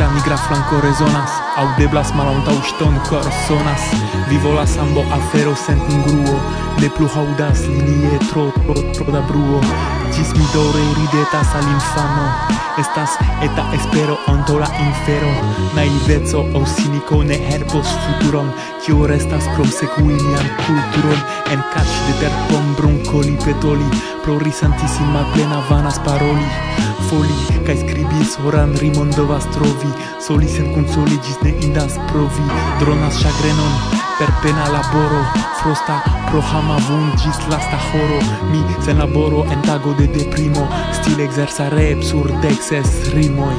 Buŝa migra flanko rezonas Aŭdeblas malantaŭ ŝtonkor sonas. Vi volas ambo afero sen ingruo Ne plu haŭdas linie tro tro tro da bruo. Ĝis mi dore ridetas al infano Estas eta espero antaŭ la infero. Naiveco aŭ siniko ne helpos futuron Kio restas krom sekui nian kulturon Enkaŝi de terpombrun coli petoli pro risantissima plena vanas paroli. Foli kai scribis oran rimon devas trovi. Soli sen consoli gis ne indas provi. Dronas chagrenon per pena laboro. Frosta pro hama vun gis lasta horo mi sen laboro en tago de deprimo. Stil exersa rep sur dexes rimoi.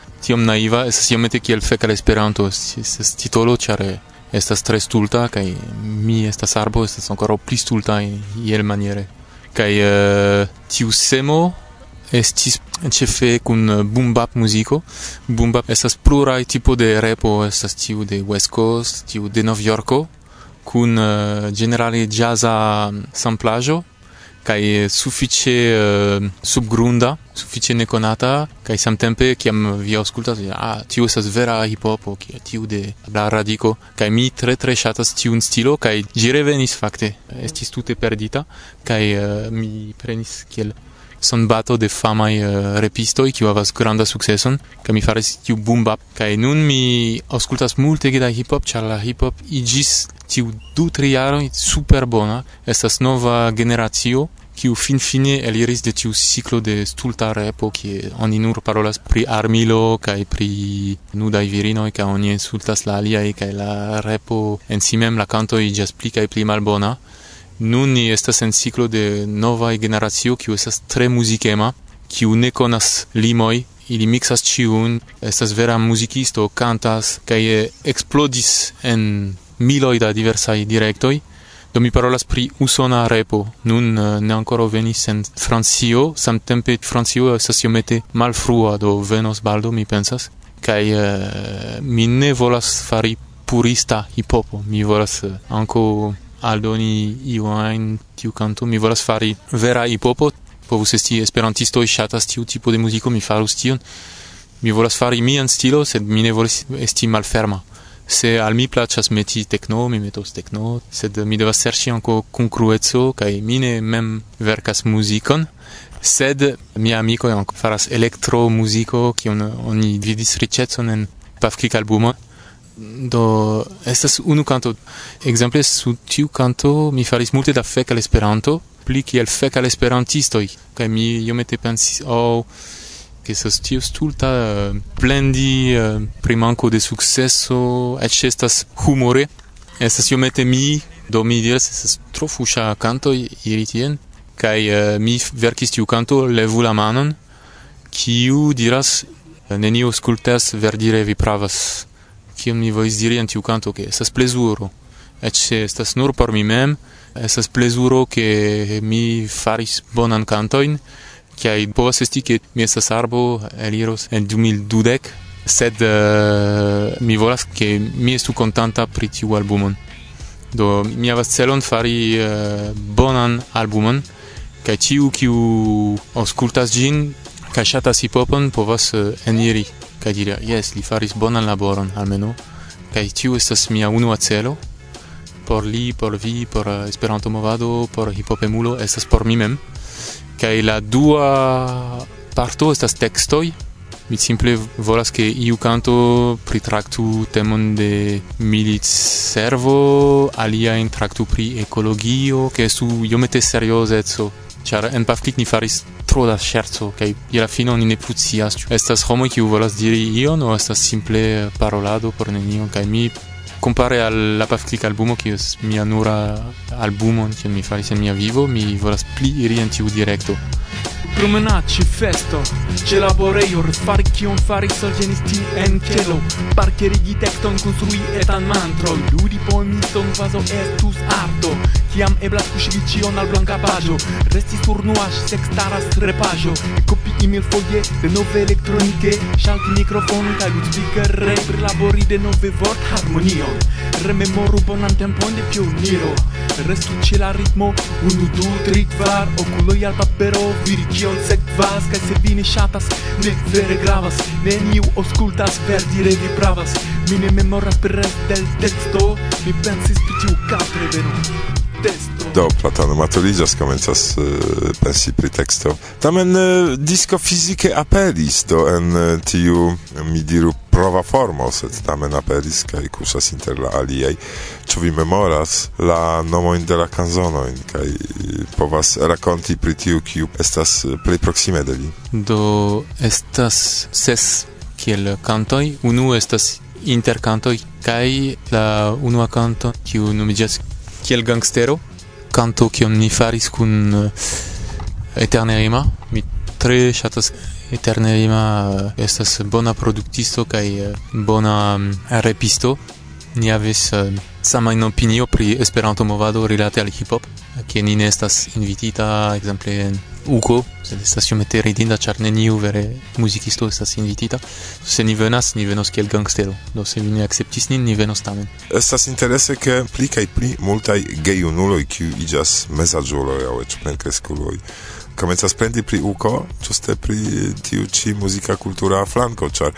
tiom naiva es iomete kiel fek al Esperanto es titolo ĉar estas tre stulta kaj mi estas arbo estas ankoraŭ pli stulta iel maniere. Kaj uh, tiu semo estis ĉefe kun boom bap muziko boom bap estas pluraj tipo de repo estas tiu de West Coast tiu de Nov Yorko kun uh, generale jazza samplaĵo kai suffice uh, subgrunda suffice neconata kai samtempe kiam vi auscultas ah tiu estas vera hip hopo ki tiu de la radico kai mi tre tre shatas tiu un stilo kai gire revenis fakte estis tute perdita kai uh, mi prenis kiel son bato de fama uh, eh, repisto kiu havas granda sukceson, kaj mi faris tiu bumba. Kaj nun mi aŭskultas multe da hip-hop, ĉar la hip-hop iĝis tiu du tri jaroj super bona. Estas nova generacio kiu finfine eliris de tiu ciclo de stulta repo ki oni nur parolas pri armilo kaj pri nudaj virinoj kaj oni insultas la aliaj kaj la repo en si mem la kanto iĝas pli kaj pli malbona Nun ni estas en ciclo de nova generatio, kiu estas tre muzikema, kiu ne konas limoj, ili mixas ciun, estas vera muzikisto, cantas, cae explodis en miloi da diversai directoi. Do mi parolas pri usona repo. Nun eh, ne ancora venis en Francio, samtempe Francio estas iomete malfrua, do venos baldo, mi pensas. Cae uh, mi ne volas fari purista hipopo mi volas eh, uh, anco aldoni iu ajn tiu kanto mi volas fari vera hipopo. Povus esti esperantisto e ŝatas tiu tipo de muziko mi farus tion. Mi volas fari mian stilo sed mi ne volas esti malferma. Se al mi plaĉas meti tekno mi metos tekno sed mi devas serĉi ankaŭ kunkrueco kaj mi ne mem verkas muzikon. Sed mia amiko ankaŭ faras elektromuziko kiun oni vidis riĉecon en Pavkik albumo do estas unu canto. Ekzemple su tiu canto mi faris multe da fek al esperanto pli kiel fek al esperantistoj kaj mi iomete pensis o oh, che sos tio stulta uh, plendi uh, primanco de successo et estas humore. Estas io mette mi do mi dies estas tro fuscia canto iri tien. Kai uh, eh, mi verkis tiu canto levu la manon kiu diras uh, neniu scultas verdire vi pravas qui mi vois dire en tu canto que ça se plaisuro et se sta snur par mi mem et ça se plaisuro que mi faris bon en cantoin qui a beau assisti que mi sa sarbo eliros en 2012 sed uh, mi volas que mi estu contenta pri tiu albumon. Do mi havas celon fari uh, bonan albumon kaj ĉiu kiu aŭskultas ĝin kaj ŝatas hipopon povas uh, eniri kaj diri jes li faris bonan laboron almeno kaj tiu estas mia unua celo por li por vi por uh, esperanto movado por hipopemulo estas por mi mem. Kaj la dua parto estas tekstoj mi simple volas ke iu kanto pritraktu temon de militservo aliajn traktu pri ekologio ke estu iomete seriozeco char en Paftik ni faris tro da scherzo kai je la fino ni ne plu estas homo kiu volas diri ion aŭ estas simple parolado por nenion kai mi compare alla Paftic albumo che mia nura albumo che mi fa se mia vivo mi volas pli iri in tiu directo Promenacci festo, ce la vorrei or far chi on fare i sorgenisti en cielo. Parche rigitecton construi etan mantro, ludi poemiton vaso estus arto chiam eblas kuŝigi ĉion al blanka paĝo resti sur nuaĵ sekstaras repaĵo. Kopii milfoje denove elektronike Ŝalti mikrofonon kaj labori Prilabori denove vortharmonion harmonion Rememoru bonan tempon de pioniro Restu ĉe la ritmo Unu, du, tri, kvar Okuloj al papero Vidi kion sekvas Kaj se vi ne ŝatas Ne vere gravas. Neniu aŭskultas Verdire vi pravas. Mi ne memoras per del teksto Mi pensis pri tiu kaprebeno. Do Platano Matoliĝas komencas uh, eh, pensi pri teksto. Tamen uh, disco fizike aperis do en uh, tiu mi diru prova formo, sed tamen aperis kaj kuŝas inter la aliaj. Ĉu vi memoras la nomojn de la kanzonojn kaj povas rakonti pri tiu kiu estas plej proksime de li? Do estas ses kiel kantoj. Unu estas intercantoj kaj la unua canto kiu nomiĝas kiel gangstero canto che mi faris con uh, eh, eterne rima mi tre chatas eterne rima uh, eh, estas bona productisto kai uh, eh, bona um, repisto. Ni aves uh, sama in opinio pri esperanto movado rilate al hip hop che ni estas invitita exemple en in Ugo, sed estas iomete ridinda, ĉar neniu vere muzikisto estas invitita. Se ni venas, ni venos kiel gangstero. Do se vi ne akceptis nin, ni venos tamen. Estas interese ke pli kaj pli multaj gejunuloj, kiu iĝas mezaĝuloj aŭ eĉ plenkreskuloj, komencas plendi pri uko, ĝuste pri tiu ĉi muzika kultura flanko, ĉar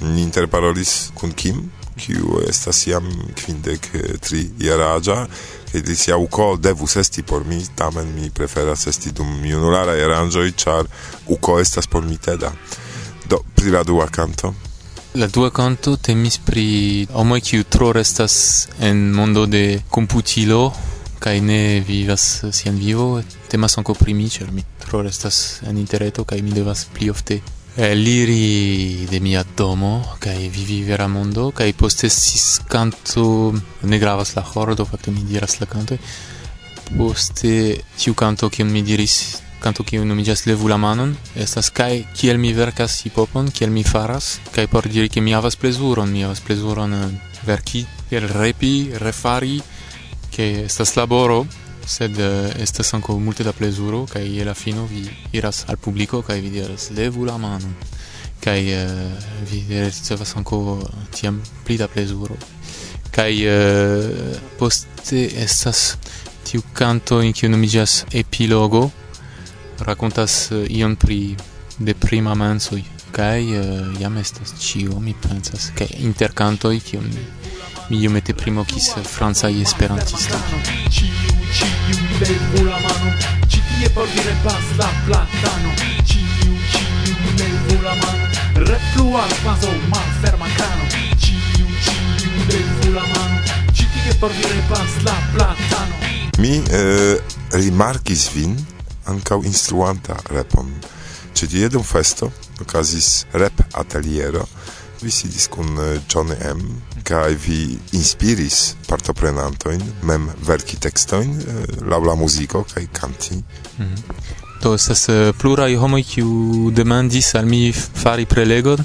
ni interparolis kun Kim, kiu estas jam kvindek eh, tri jaraĝa kaj li uko devus esti por mi tamen mi preferas esti dum junularaj aranĝoj ĉar uko estas por mi teda. Do pri la dua kanto. La dua canto temis pri homoj kiu tro restas en mondo de computilo kai ne vivas sian vivo temas anco pri mi cer mi tro restas en interreto kai mi devas pli ofte Eh, liri de mia domo kai vivi vera mondo kai poste si canto ne gravas la hordo fatto mi diras la canto e poste tiu canto che mi diris canto che non mi jas levu la manon estas kai chi el mi verkas si popon chi el mi faras kai por diri che mi havas plezuron mi havas plezuron eh, verki el repi refari che estas laboro sed eh, uh, estas anco multe da plezuro kaj je la fino vi iras al publiko kaj vi diras levu la mano. Kaj uh, eh, vi ricevas anco tiam pli da plezuro kaj uh, eh, poste estas tiu canto in kiu nomiĝas epilogo rakontas uh, ion pri deprima mensoj kaj uh, jam estas ĉio mi pensas ke inter kantoj kiun Milio mette primo kiss Franca e esperantista. Mi eh, rimarkis vin ankaŭ instruanta repon. Ĉe un festo okazis rep ateliero. Vi sidis kun eh, Johnny M. kaj vi inspiris partoprenantojn mem verki tekstojn eh, laŭ la muziko kaj kanti do mm-hmm. estas eh, pluraj homoj kiu demandis al mi fari prelegon.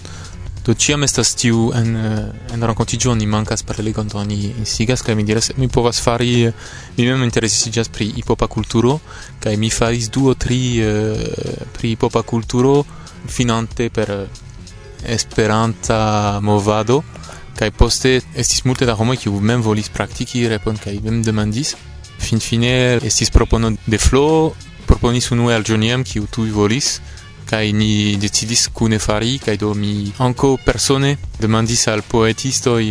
Do ĉiam estas tiu en eh, en rakontiĝo ni mankas prelegon do ni insigas kaj mi diras mi povas fari mi mem interesiĝas pri hipopa kulturo kaj mi faris du o tri pri hipopa kulturo finante per esperanta movado kai poste estis multe da homoj kiu mem volis praktiki repon kaj mem demandis. Finfine estis propono de flo proponis unu al Joniam kiu tuj volis. Kaj ni decidis kune fari kaj do mi ankaŭ persone demandis al poetistoj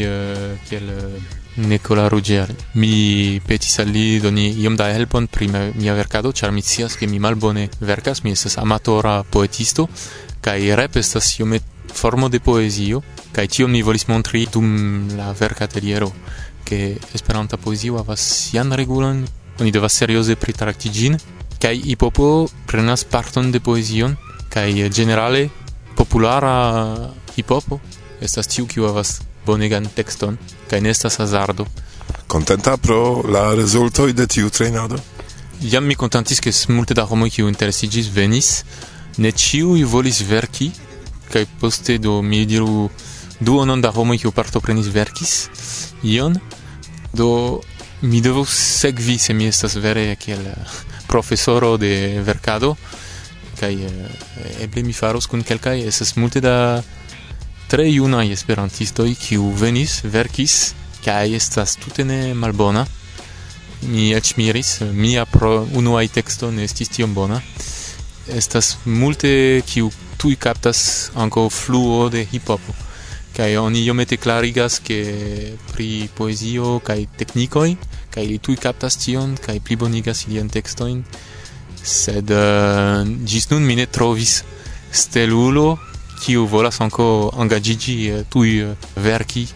kiel eh, uh, eh, Nicola Ruggier. Mi petis al li doni iom da helpon pri mia verkado, ĉar mi scias ke mi malbone verkas, mi estas amatora poetisto. Kaj rep estas iome formo de poezio, kaj tio mi volis montri dum la verkateliero ke esperanta poezio havas sian regulon oni devas serioze pritrakti ĝin kaj ipopo prenas parton de poezion kaj generale populara hipopo estas tiu kiu havas bonegan tekston kaj ne estas hazardo contenta pro la rezultoj de tiu trejnado jam mi kontentis ke multe da homoj kiu interesiĝis venis ne ĉiuj volis verki kaj poste do mi diru du onon da homo kiu partoprenis verkis? Ion? Do mi devus sekvi se mi estas vere kiel eh, profesoro de verkado kaj eh, eble mi faros kun kelkaj estas multe da tre junaj esperantistoj kiu venis verkis kaj estas tute ne malbona. Mi eĉ miris mia pro unuaj teksto ne estis tiom bona. Estas multe kiu tuj kaptas ankaŭ fluo de hiphopo kai oni io mete clarigas che pri poesio kai tecnicoi kai li tui captas tion kai pli bonigas ilian textoin. Sed uh, gis nun mine trovis stelulo qui u volas anco engagigi uh, tui eh, uh, verki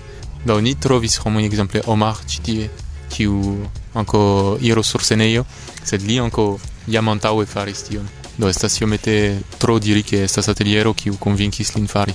da oni trovis homo exemple Omar citie qui u anco iro sur seneio sed li anco jam antaŭe faris tion. Do estas iomete tro diri ke estas ateliero kiu konvinkis lin fari.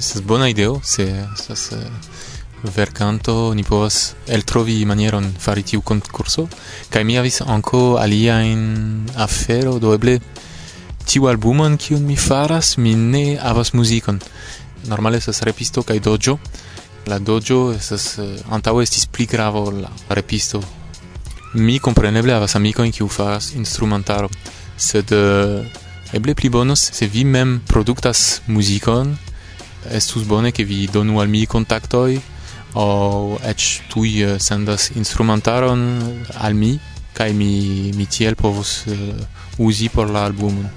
c'è una buona idea se se ver canto ni povas el trovi manieron fari tiu concurso. Kaj mi avis anko alia in afero do eble tiu albumon kiun mi faras mi ne havas muzikon normale estas repisto kaj dojo. La dojo estas uh, antaŭ estis pli grava la repisto. Mi kompreneble havas amikojn kiu faras instrumentaro sed uh, eble pli bonos se vi mem produktas muzikon estus bone che vi donu al mi kontaktoj aŭ eĉ uh, eh, sendas instrumentaron al mi kai mi mi tiel povos eh, uzi por la albumon.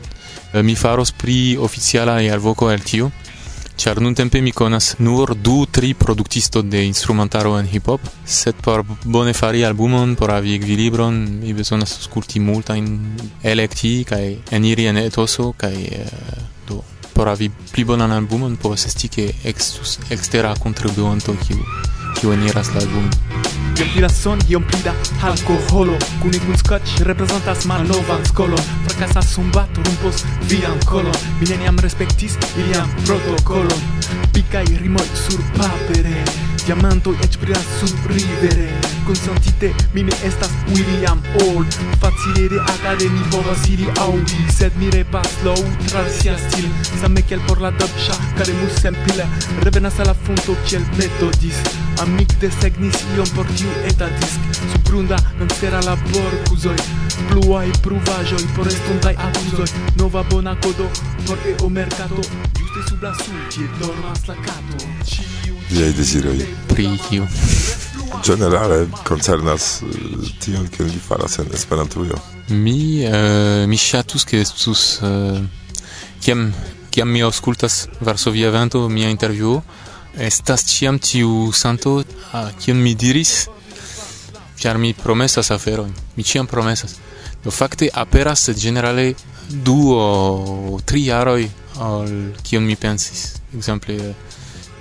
Eh, mi faros pri oficiala e alvoco el tio Ciar nun tempe mi conas nur du tri produktisto de instrumentaro en hip-hop, set por bone fari albumon, por avi equilibron, mi bezonas multa in electi kai eniri en etoso kai uh, por avi pli bonan albumon povas esti ke estus ekstera kontribuanto kiu kiu eniras la albumon. Iom pli da son, iom pli da alkoholo Kun igun scotch reprezentas malnovan skolon Fracasas un bato rumpos vian kolon. Mi neniam respektis ilian protokolon. Pikaj rimoj sur papere. Diamantoj eĉ brilas surrivere. Konsentite mi ne estas William Old. Facile de agade mi povas iri audi. Sed mi repas low tra sia stil. Same kiel por la dolĉa karemu senpila Revenas al la fonto kiel metodis Amik desegnis iom por tiu eta disk Subrunda labor cuzoi pluai pruvajoi por estontai akuzoj Nova bona kodo por eo mercato. Juste sub la sur dormas la cato. Ciu viaj deziroj? Pri kiu? Generale koncernas eh, tion, kion vi faras en Esperantujo. Mi uh, mi ŝatus ke estus uh, kiam kiam mi aŭskultas Varsovia Vento mia intervjuo estas ĉiam tiu santo a kion mi diris ĉar mi promesas aferojn mi ĉiam promesas do fakte aperas generale du o tri jaroj al kion mi pensis ekzemple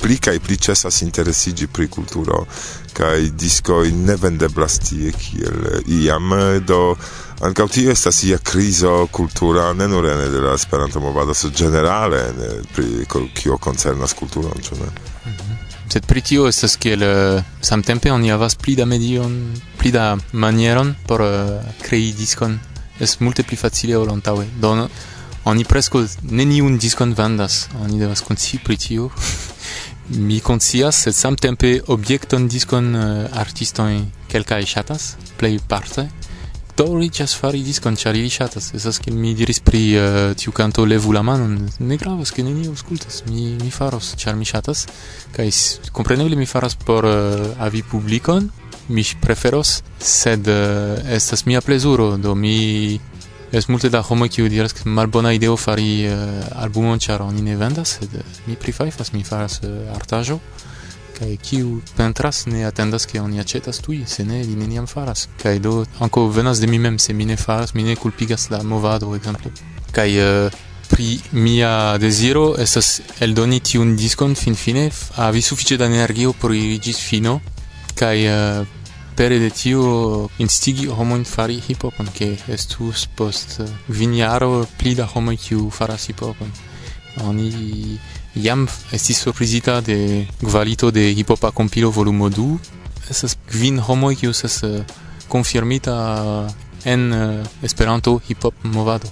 pli kai pli cesas interesigi pri kulturo kai disco in ne vendeblas tie kiel iam do ankaŭ tio estas ia krizo kultura ne nur ene de la Esperanto movado sed generale ne, pri kio koncernas kulturon ĉu ne mhm. Sed pri tio estas kiel uh, samtempe oni havas pli da medion, pli da manieron por uh, krei diskon. Es multe pli facile ol antaŭe. Do oni presko neniun diskon vendas. Oni devas konsci pri tio. mi conscias et sam tempe objecton discon eh, uh, artistoi quelca e chatas play parte. To li chas fari discon chari li chatas e es as che mi diris pri uh, tiu canto levu la man ne gravas che neni auscultas. Mi mi faros char mi e chatas kai compreneble mi faras por uh, avi publicon. Mi preferos sed uh, estas mia plezuro. Do mi es multe da homo kiu diras ke malbona ideo fari uh, albumon char oni ne vendas sed uh, mi prefajfas mi faras uh, artaĵo kai kiu pentras ne atendas ke oni aĉetas tuj se ne li neniam faras. Kaj do ankaŭ venas de mi mem se mi ne faras mi ne kulpigas la movado ekzemple kaj uh, pri mia deziro estas eldoni tiun diskon finfine havi sufiĉe da energio por iri ĝis fino. Kaj uh, pere de tio instigi homoin fari hipopon, che estus post viniaro pli da homo kiu faras hipopon. Oni jam estis surprizita de gvalito de hipopa compilo volumo 2. Esas kvin homoi kiu ses eh, confirmita en uh, esperanto hipop movado.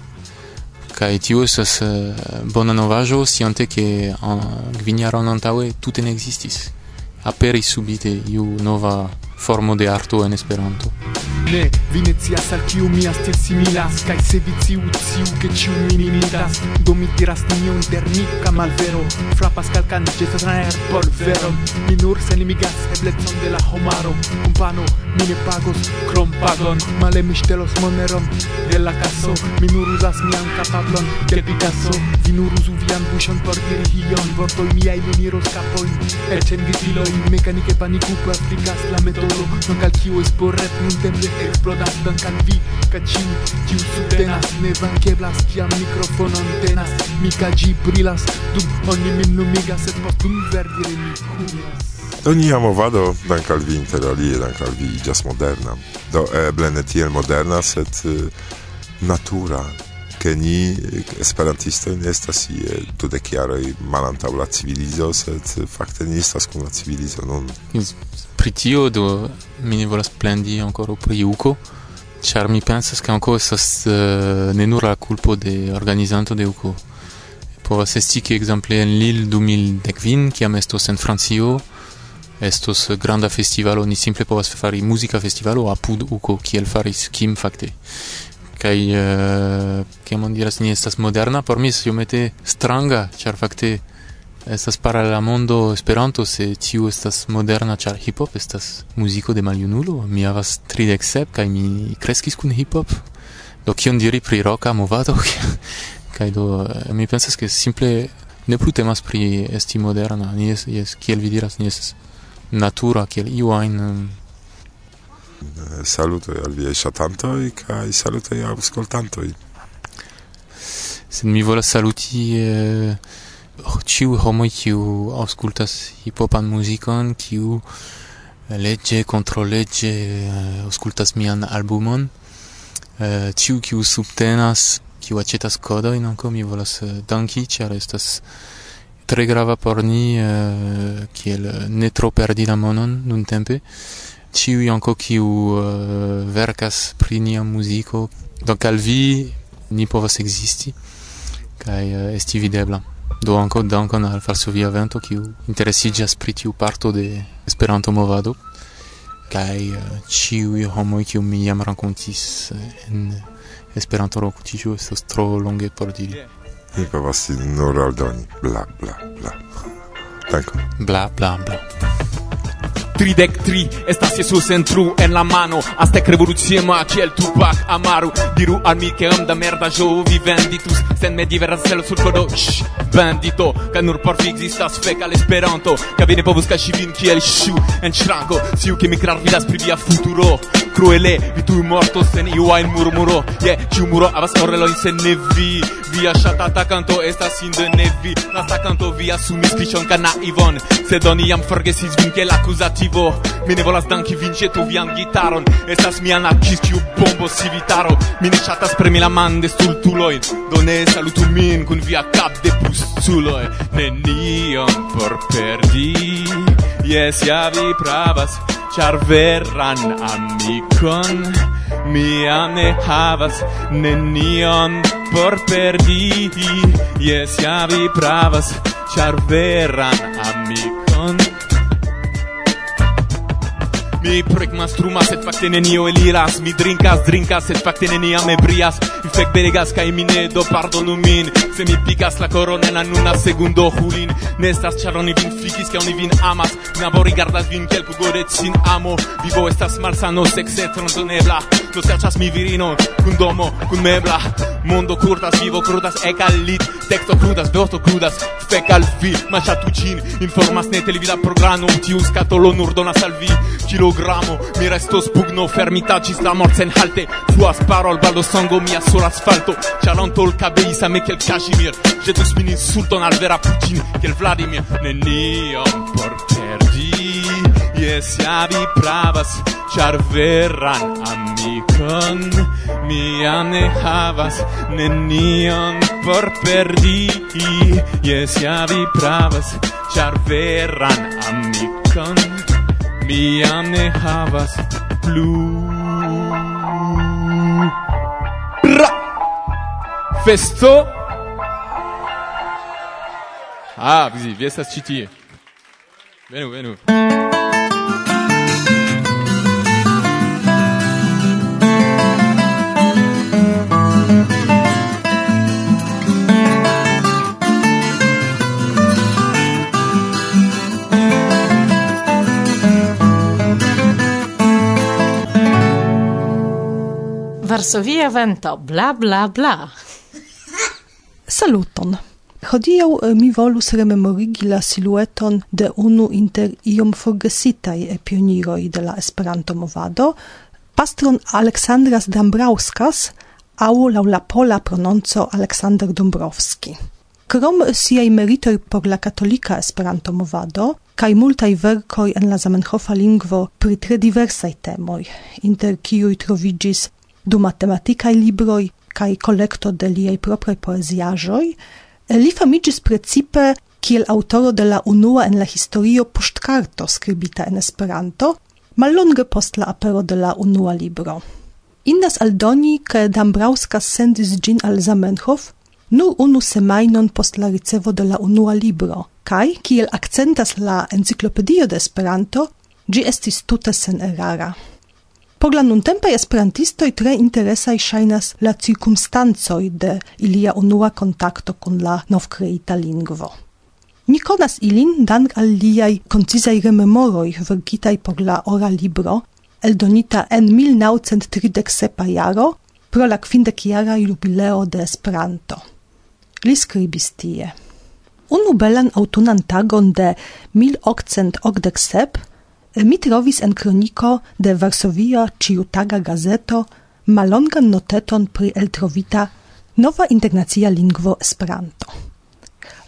Kaj tio estas uh, eh, bona novaĵo, sciante ke uh, kvin jaron antaŭe tute ne ekzistis. Aperis subite iu nova formo de arto en Esperanto. Ne, vi ne scias al kiu mi astil similas Kaj se vi ciu, ciu, ke ciu mi imitas Do mi diras nenion dermika malvero Frapas kalkan, gestas raner polveron Mi nur senimigas eblecon de la homaro Kompano, mi ne pagos krom pagon Male mi ŝtelos moneron de la kaso Mi nur uzas mian kapablon de Picasso Vi nur uzu vian buŝon por diri ion Vortoj miaj veniros kapojn, eĉ en gritilojn Mekanike paniku, plikas la metodo Non kalkio espor rep nuntempe Explodas dankan vi, ka ci, kiu subtenas Ne vankeblas, kiam mikrofonon tenas Mi ka gi brilas, dum oni min lumigas Et post dum verdire mi kuras Do ni amovado dankal vi interalie, dankal vi jazz moderna. Do eh, eble ne tiel moderna, sed eh, natura, che ni eh, esperantisto ne estas je dudek jaroj malantaŭ la civilizo, sed fakte ni estas kun la civilizo. Yes. pri tio do mi ne volas plendi ancora pri Uko, ĉar mi pensas ke ankaŭ estas uh, eh, ne nur la kulpo de organizanto de Uko. Povas esti ke ekzemple en Lille 2010vin, kiam estos en Francio, estos granda festivalo, ni simple povas fari muzika festivalo apud Uko kiel faris Kim fakte. kaj uh, eh, kiam on diras ni estas moderna, por mi iomete stranga, ĉar fakte, estas para la mondo esperanto se tiu estas moderna ĉar hiphop estas muziko de maljunulo. Mi havas tridek sep kaj mi kreskis kun hiphop. Do kion diri pri roka movado kaj do eh, mi pensas ke simple ne plu temas pri esti moderna. Ni es jes kiel vi diras ni estas natura kiel iu ajn eh, Saluto al viaj ŝatantoj kaj saluto al aŭskultantoj. Sen mi volas saluti eh, ciu homo ciu auscultas hipopan musicon, ciu legge, contro legge, uh, eh, auscultas mian albumon, eh, uh, ciu ciu subtenas, ciu acetas codoin, anco mi volas uh, danki, ciar estas tre grava por ni, uh, ciel ne tro perdi la monon nun tempe, ciu anco ciu uh, vercas pri nia musico, donc al vi ni povas existi, kai uh, esti videbla. Do anco dankon al Varsovia Vento, kiu interesigas pri tiu parto de Esperanto movado, kai uh, ciui homoi kiu mi jam rankontis uh, en Esperanto renkontiĝo estas tro longe por diri. Mi povas nur aldoni bla bla bla. Dankon. Bla bla bla. Tridec tri estas Jesus en tru en la mano. Aztec revoluciema kiel Tupac Amaru. Diru al mi che am da merda jo vi venditus Sen me diveras celo sur kodo shh, vendito Ca nur por fi existas fec al Esperanto. Ca vi povus cashi vin kiel shu en ŝranko Siu che mi klarvidas pri via futuro. Cruele, vi tu morto sen iu ain murmuro. Je, yeah, ciu muro havas orelojn sen nevi Via ŝatata kanto estas Indonevi Lasta kanto vi asumis kliĉon ka naivon. Sed oni jam forgesis vin ke la akuzativo Mi ne volas danki vin tu vian gitaron. Estas mi anarkis kiu bombos civitaro. Mi ne ŝatas premi la man de stultulojn Do ne salutu min kun via kap de pustuloj Nenion por perdi. Jes, ja vi pravas. Ĉar veran amikon mia ne havas nenion por perdi. Jes ja vi pravas ĉar veran Mi prek mastruma et fakte nenio eliras. Mi drinkas, drinkas, set fakte neniam ebrias. Mi fek beregas, kaj mi ne do pardonu min. Se mi pikas la koron en anuna segundo hulin. Ne estas ĉar oni vin fikis ke oni vin amas. Mi aborigardas vin kelku gore sin amo. Vivo estas malsano, sekse transdonebla Ĉu serĉas mi virino kun domo kun mebla. Mondo kurtas vivo krudas e al lit teksto krudas dosto krudas fek al vi maŝatu ĝin informas ne televida programo tiu skatolo nur donas al vi. Kilogramo mi restos pugno fermita ĝis la mort senhalte fluas parol baldo sango mia sur asfalto. Ĉarantol kabeis me kiel kaŝimir ĵetus min insulton al vera putin kiel vladimir. Neniom por perdi Jes, ja, vi pravas, char veran amikon Mia ne havas nenion por perdi. Jes, ja, vi pravas, char veran amikon Mia ne havas plu. Ra! Festo! Ah, vi, vi estas ĉi tie. Venu, venu. Varsovia vento, bla bla bla. Saluton. Hodiaŭ eh, mi volus rememorigi la silueton de unu inter iom forgesitaj pioniroj de la Esperanto-movado, pastron Aleksandras Dambrauskas, aŭ laŭ la pola prononco Aleksander Dombrovski. Krom siaj meritoj por la katolika Esperanto-movado, kaj multaj verkoj en la Zamenhofa lingvo pri tre diversaj temoj, inter kiuj troviĝis du matematikaj libroj kaj kolekto de liaj propraj poeziaĵoj, eh, li famigis precipe kiel autoro de la unua en la historio poŝtkarto skribita en Esperanto, mallonge post la apero de la unua libro. Indas aldoni, ke Dambrauska sendis ĝin al Zamenhof nur unu semajnon post la ricevo de la unua libro, kaj kiel akcentas la enciklopedio de Esperanto, ĝi estis tute sen erara. Por la nuntempaj esperantistoi tre interesai shainas la circumstanzoi de ilia unua contacto kun la novcreita lingvo. Ni conas ilin dank al liaj concisai rememoroi vergitai por la ora libro, eldonita en 1937 jaro pro la kvindekjara jubileo de Esperanto. Li scribis tie. Unu belan autunan tagon de 1887 mi trovis en kroniko de Varsovia ciutaga gazeto malongan noteton pri eltrovita nova internacia lingvo Esperanto.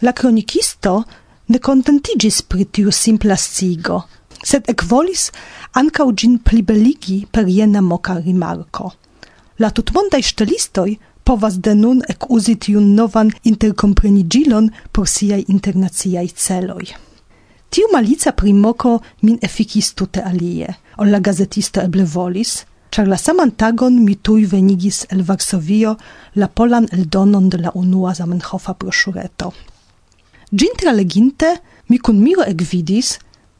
La kronikisto ne kontentigis pri tiu simpla scigo, sed ekvolis ankaŭ ĝin plibeligi per jena moka rimarko. La tutmondaj ŝtelistoj povas de nun ekuzi tiun novan interkomprenigilon por siaj internaciaj celoj. Tiu malica primoco min effikis tute alie, ol la gazetisto eble volis, char la saman tagon mi tui venigis el Varsovio la polan eldonon de la unua Zamenhofa broŝureto. Ĝin traleginte, mi cun miro ekvidis,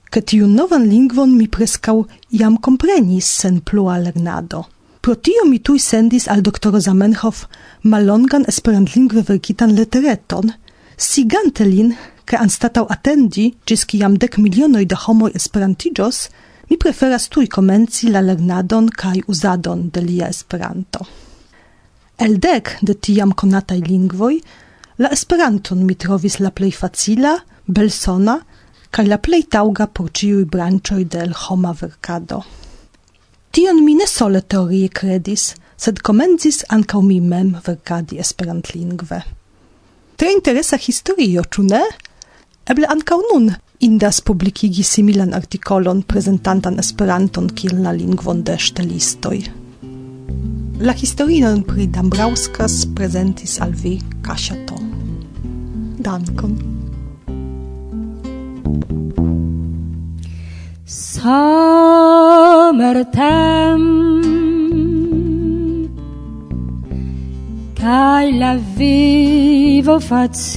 ke tiu novan lingvon mi prescau jam comprenis sen plua lernado. Pro tio mi tui sendis al doktoro Zamenhof malongan esperant lingve verkitan letereton, sigante lin ke anstatau atendi gis ciam dec milionoi de homoi esperantigios, mi preferas tui komenci la lernadon kaj uzadon de lia Esperanto. El dek de tiam conatai lingvoj, la Esperanton mi trovis la plej facila, belsona kaj la plej taŭga por ciui branĉoj del homa verkado. Tion mi ne sole teorie credis, sed comenzis ankaŭ mi mem verkadi esperantlingve. Tre interesa historio, ĉu ne? Eble ankaŭ nun indas publikigi similan artikolon prezentantan Esperanton kiel la lingvon de ŝtelistoj. La historion pri Dambrauskas prezentis al vi Kaŝato. Dankon. Summertime kai la vivo facilas.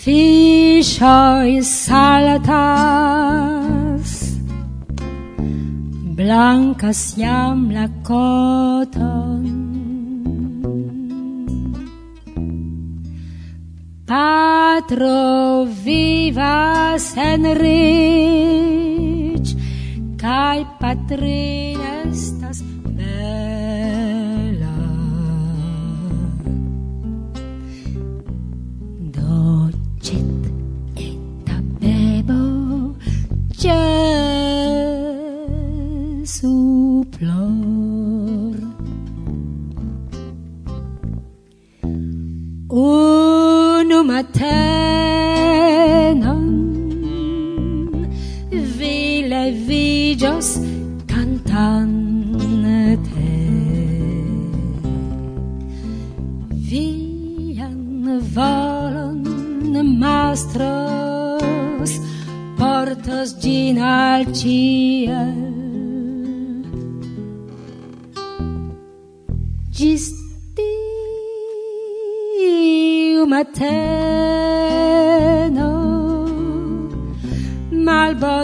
Fishoi salatas Blancas siam la coton. Patro vivas en ris kai patrina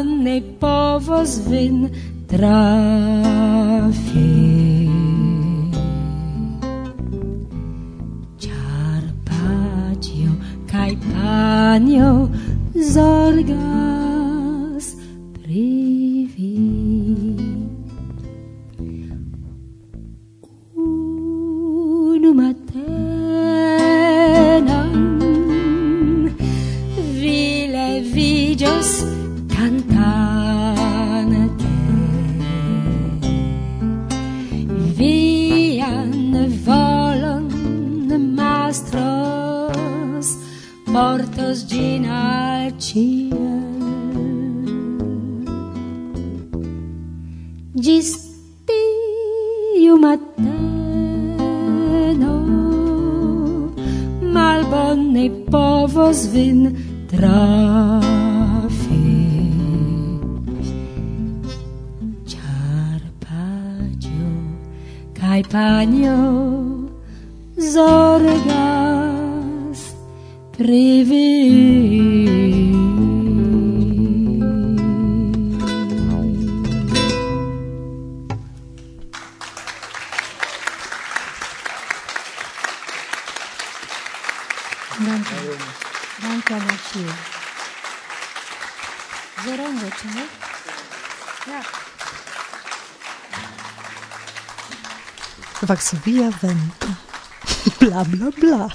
ne povos vin trafi. Ĉar paĉjo kaj panio, zorgas mateno. Malbone povos vin trafi. Char pagio kaj panjo zorgas pri vi Varsovia vento. bla bla bla.